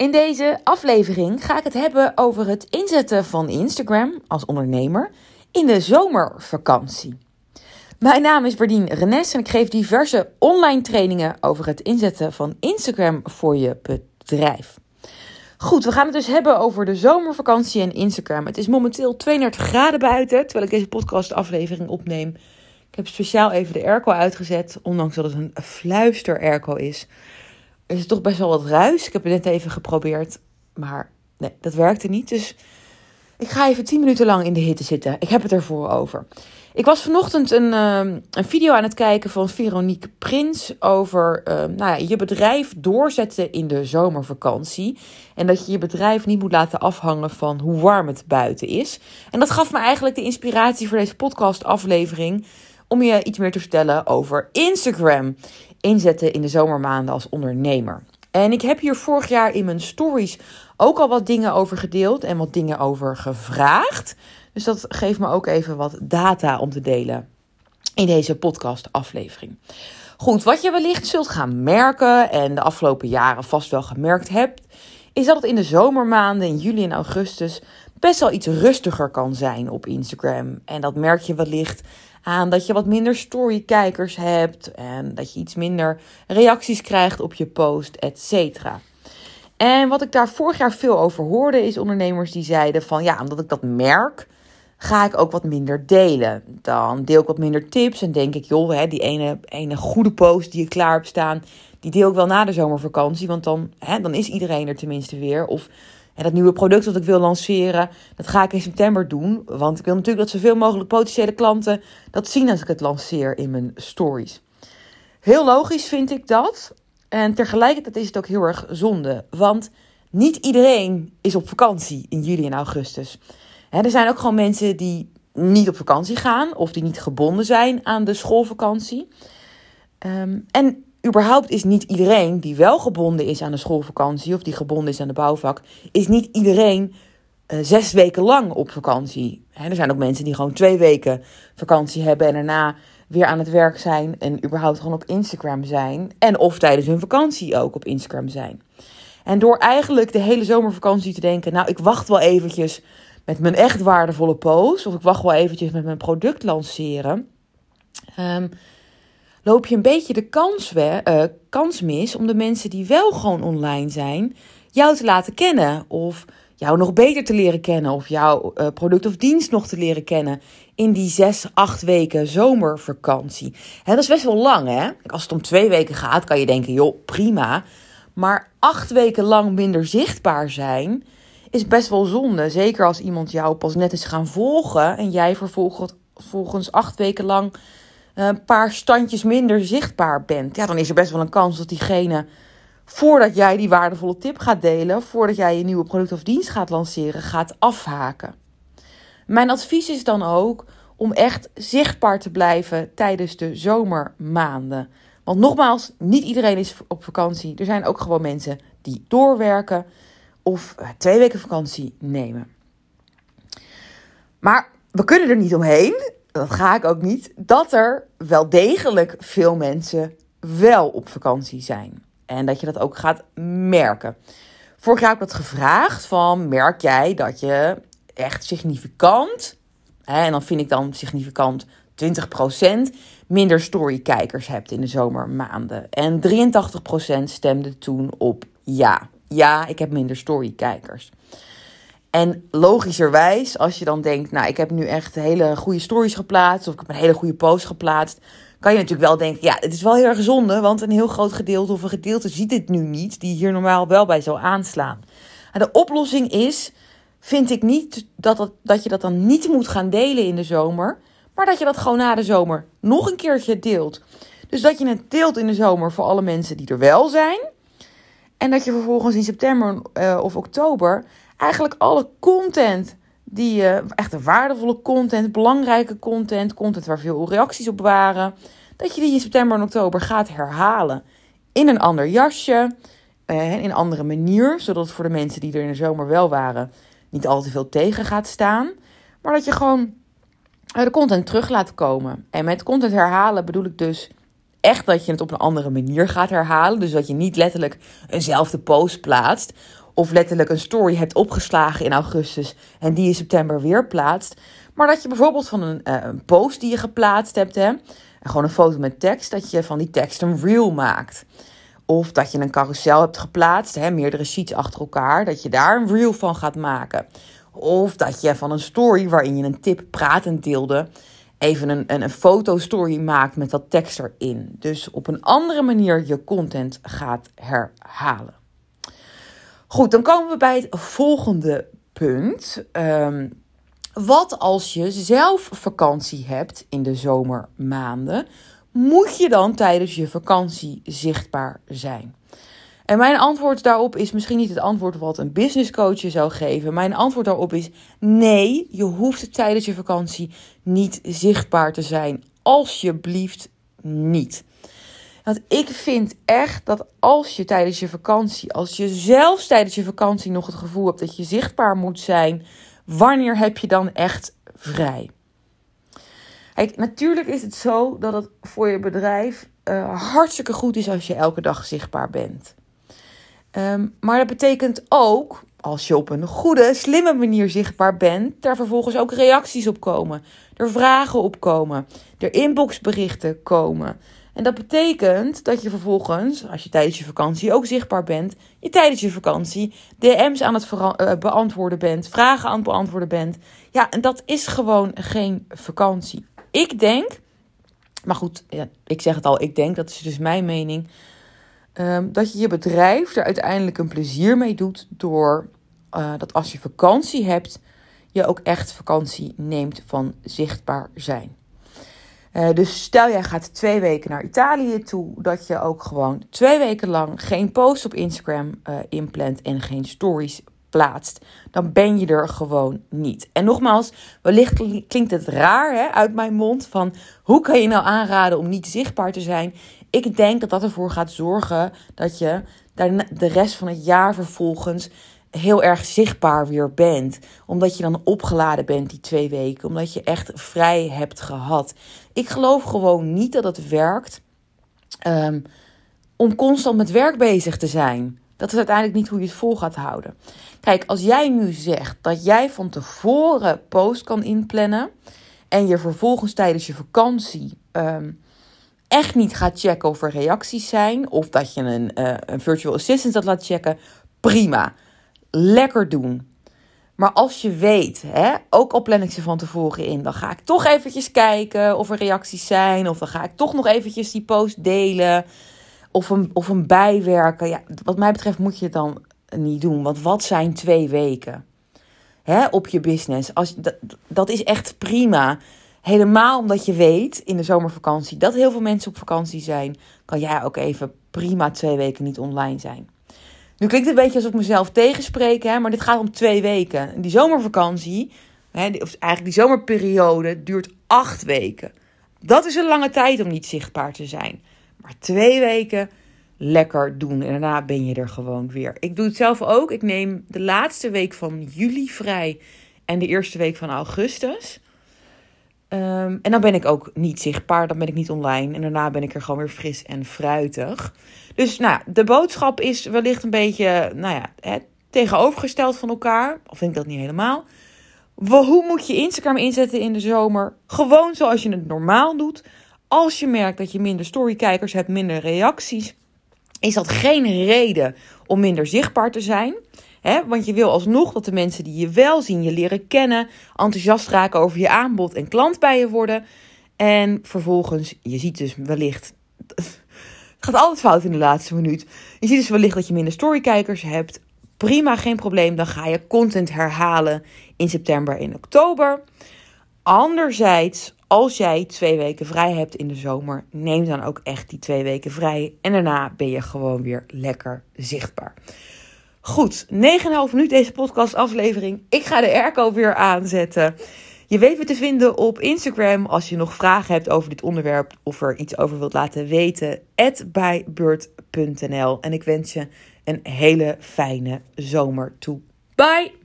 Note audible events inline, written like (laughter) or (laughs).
In deze aflevering ga ik het hebben over het inzetten van Instagram als ondernemer in de zomervakantie. Mijn naam is Berdien Renes en ik geef diverse online trainingen over het inzetten van Instagram voor je bedrijf. Goed, we gaan het dus hebben over de zomervakantie en Instagram. Het is momenteel 32 graden buiten, terwijl ik deze podcastaflevering opneem. Ik heb speciaal even de airco uitgezet, ondanks dat het een fluister airco is is het toch best wel wat ruis. Ik heb het net even geprobeerd, maar nee, dat werkte niet. Dus ik ga even 10 minuten lang in de hitte zitten. Ik heb het ervoor over. Ik was vanochtend een, uh, een video aan het kijken van Veronique Prins over uh, nou ja, je bedrijf doorzetten in de zomervakantie. En dat je je bedrijf niet moet laten afhangen van hoe warm het buiten is. En dat gaf me eigenlijk de inspiratie voor deze podcastaflevering om je iets meer te vertellen over Instagram inzetten in de zomermaanden als ondernemer. En ik heb hier vorig jaar in mijn stories ook al wat dingen over gedeeld en wat dingen over gevraagd. Dus dat geeft me ook even wat data om te delen in deze podcast-aflevering. Goed, wat je wellicht zult gaan merken en de afgelopen jaren vast wel gemerkt hebt, is dat het in de zomermaanden, in juli en augustus, best wel iets rustiger kan zijn op Instagram. En dat merk je wellicht aan dat je wat minder storykijkers hebt en dat je iets minder reacties krijgt op je post, et cetera. En wat ik daar vorig jaar veel over hoorde, is ondernemers die zeiden van ja, omdat ik dat merk, ga ik ook wat minder delen. Dan deel ik wat minder tips en denk ik, joh, hè, die ene, ene goede post die je klaar hebt staan, die deel ik wel na de zomervakantie, want dan, hè, dan is iedereen er tenminste weer. Of en dat nieuwe product dat ik wil lanceren, dat ga ik in september doen. Want ik wil natuurlijk dat zoveel mogelijk potentiële klanten dat zien als ik het lanceer in mijn stories. Heel logisch vind ik dat. En tegelijkertijd is het ook heel erg zonde. Want niet iedereen is op vakantie in juli en augustus. er zijn ook gewoon mensen die niet op vakantie gaan of die niet gebonden zijn aan de schoolvakantie. Ehm, en überhaupt is niet iedereen die wel gebonden is aan de schoolvakantie of die gebonden is aan de bouwvak, is niet iedereen uh, zes weken lang op vakantie. er zijn ook mensen die gewoon twee weken vakantie hebben en daarna weer aan het werk zijn en überhaupt gewoon op Instagram zijn. En of tijdens hun vakantie ook op Instagram zijn. En door eigenlijk de hele zomervakantie te denken, nou ik wacht wel eventjes met mijn echt waardevolle post, of ik wacht wel eventjes met mijn product lanceren. Um, loop je een beetje de kans, uh, kans mis om de mensen die wel gewoon online zijn, jou te laten kennen. Of jou nog beter te leren kennen. Of jouw uh, product of dienst nog te leren kennen. In die zes, acht weken zomervakantie. En dat is best wel lang, hè? Als het om twee weken gaat, kan je denken, joh, prima. Maar acht weken lang minder zichtbaar zijn is best wel zonde. Zeker als iemand jou pas net is gaan volgen en jij vervolgens acht weken lang een paar standjes minder zichtbaar bent, ja, dan is er best wel een kans dat diegene, voordat jij die waardevolle tip gaat delen, voordat jij je nieuwe product of dienst gaat lanceren, gaat afhaken. Mijn advies is dan ook om echt zichtbaar te blijven tijdens de zomermaanden. Want nogmaals, niet iedereen is op vakantie. Er zijn ook gewoon mensen die doorwerken of eh, twee weken vakantie nemen. Maar we kunnen er niet omheen dat ga ik ook niet, dat er wel degelijk veel mensen wel op vakantie zijn. En dat je dat ook gaat merken. Vorig jaar heb ik dat gevraagd van, merk jij dat je echt significant, hè, en dan vind ik dan significant 20% minder storykijkers hebt in de zomermaanden. En 83% stemde toen op ja. Ja, ik heb minder storykijkers. En logischerwijs, als je dan denkt, nou, ik heb nu echt hele goede stories geplaatst, of ik heb een hele goede post geplaatst, kan je natuurlijk wel denken, ja, het is wel heel erg zonde, want een heel groot gedeelte of een gedeelte ziet dit nu niet, die hier normaal wel bij zou aanslaan. En de oplossing is, vind ik niet dat, dat, dat je dat dan niet moet gaan delen in de zomer, maar dat je dat gewoon na de zomer nog een keertje deelt. Dus dat je het deelt in de zomer voor alle mensen die er wel zijn. En dat je vervolgens in september uh, of oktober eigenlijk alle content die je, echt waardevolle content, belangrijke content, content waar veel reacties op waren, dat je die in september en oktober gaat herhalen. In een ander jasje, eh, in een andere manier, zodat het voor de mensen die er in de zomer wel waren niet al te veel tegen gaat staan. Maar dat je gewoon eh, de content terug laat komen. En met content herhalen bedoel ik dus echt dat je het op een andere manier gaat herhalen. Dus dat je niet letterlijk eenzelfde post plaatst. Of letterlijk een story hebt opgeslagen in augustus en die in september weer plaatst. Maar dat je bijvoorbeeld van een, uh, een post die je geplaatst hebt, hè, gewoon een foto met tekst, dat je van die tekst een reel maakt. Of dat je een carousel hebt geplaatst, hè, meerdere sheets achter elkaar, dat je daar een reel van gaat maken. Of dat je van een story waarin je een tip pratend deelde, even een, een, een fotostory maakt met dat tekst erin. Dus op een andere manier je content gaat herhalen. Goed, dan komen we bij het volgende punt. Ehm, wat als je zelf vakantie hebt in de zomermaanden? Moet je dan tijdens je vakantie zichtbaar zijn? En mijn antwoord daarop is misschien niet het antwoord wat een business coach je zou geven. Mijn antwoord daarop is nee, je hoeft tijdens je vakantie niet zichtbaar te zijn. Alsjeblieft niet. Want ik vind echt dat als je tijdens je vakantie, als je zelfs tijdens je vakantie nog het gevoel hebt dat je zichtbaar moet zijn, wanneer heb je dan echt vrij? Kijk, natuurlijk is het zo dat het voor je bedrijf uh, hartstikke goed is als je elke dag zichtbaar bent. Um, maar dat betekent ook, als je op een goede, slimme manier zichtbaar bent, daar vervolgens ook reacties op komen, er vragen op komen, er inboxberichten komen. En dat betekent dat je vervolgens, als je tijdens je vakantie ook zichtbaar bent, je tijdens je vakantie DM's aan het uh, beantwoorden bent, vragen aan het beantwoorden bent. Ja, en dat is gewoon geen vakantie. Ik denk, maar goed, ik zeg het al, ik denk, dat is dus mijn mening, um, dat je je bedrijf er uiteindelijk een plezier mee doet door uh, dat als je vakantie hebt, je ook echt vakantie neemt van zichtbaar zijn. Uh, dus stel jij gaat twee weken naar Italië toe, dat je ook gewoon twee weken lang geen post op Instagram uh, inplant en geen stories plaatst, dan ben je er gewoon niet. En nogmaals, wellicht klinkt het raar hè, uit mijn mond van hoe kan je nou aanraden om niet zichtbaar te zijn? Ik denk dat dat ervoor gaat zorgen dat je de rest van het jaar vervolgens heel erg zichtbaar weer bent. Omdat je dan opgeladen bent die twee weken. Omdat je echt vrij hebt gehad. Ik geloof gewoon niet dat het werkt um, om constant met werk bezig te zijn. Dat is uiteindelijk niet hoe je het vol gaat houden. Kijk, als jij nu zegt dat jij van tevoren post kan inplannen. En je vervolgens tijdens je vakantie um, echt niet gaat checken of er reacties zijn. Of dat je een, uh, een virtual assistant dat laat checken. Prima lekker doen. Maar als je weet, hè, ook al plan ik ze van tevoren in, dan ga ik toch eventjes kijken of er reacties zijn. Of dan ga ik toch nog eventjes die post delen. Of een, of een bijwerken. Ja, wat mij betreft moet je het dan niet doen. Want wat zijn twee weken hè, op je business? Als, dat, dat is echt prima. Helemaal omdat je weet in de zomervakantie dat heel veel mensen op vakantie zijn, kan jij ook even prima twee weken niet online zijn. Nu klinkt het een beetje alsof ik mezelf tegenspreek, hè, maar dit gaat om twee weken. Die zomervakantie, hè, of eigenlijk die zomerperiode, duurt acht weken. Dat is een lange tijd om niet zichtbaar te zijn. Maar twee weken lekker doen en daarna ben je er gewoon weer. Ik doe het zelf ook. Ik neem de laatste week van juli vrij en de eerste week van augustus. Um, en dan ben ik ook niet zichtbaar, dan ben ik niet online. En daarna ben ik er gewoon weer fris en fruitig. Dus nou, de boodschap is wellicht een beetje nou ja, hè, tegenovergesteld van elkaar. Of vind ik dat niet helemaal. Hoe moet je Instagram inzetten in de zomer? Gewoon zoals je het normaal doet. Als je merkt dat je minder storykijkers hebt, minder reacties, is dat geen reden om minder zichtbaar te zijn. Want je wil alsnog dat de mensen die je wel zien, je leren kennen, enthousiast raken over je aanbod en klant bij je worden. En vervolgens, je ziet dus wellicht. Het (laughs) gaat altijd fout in de laatste minuut. Je ziet dus wellicht dat je minder storykijkers hebt. Prima, geen probleem. Dan ga je content herhalen in september en oktober. Anderzijds, als jij twee weken vrij hebt in de zomer, neem dan ook echt die twee weken vrij. En daarna ben je gewoon weer lekker zichtbaar. Goed, 9,5 minuut deze podcastaflevering. Ik ga de airco weer aanzetten. Je weet me te vinden op Instagram als je nog vragen hebt over dit onderwerp of er iets over wilt laten weten. bijbeurt.nl En ik wens je een hele fijne zomer toe. Bye!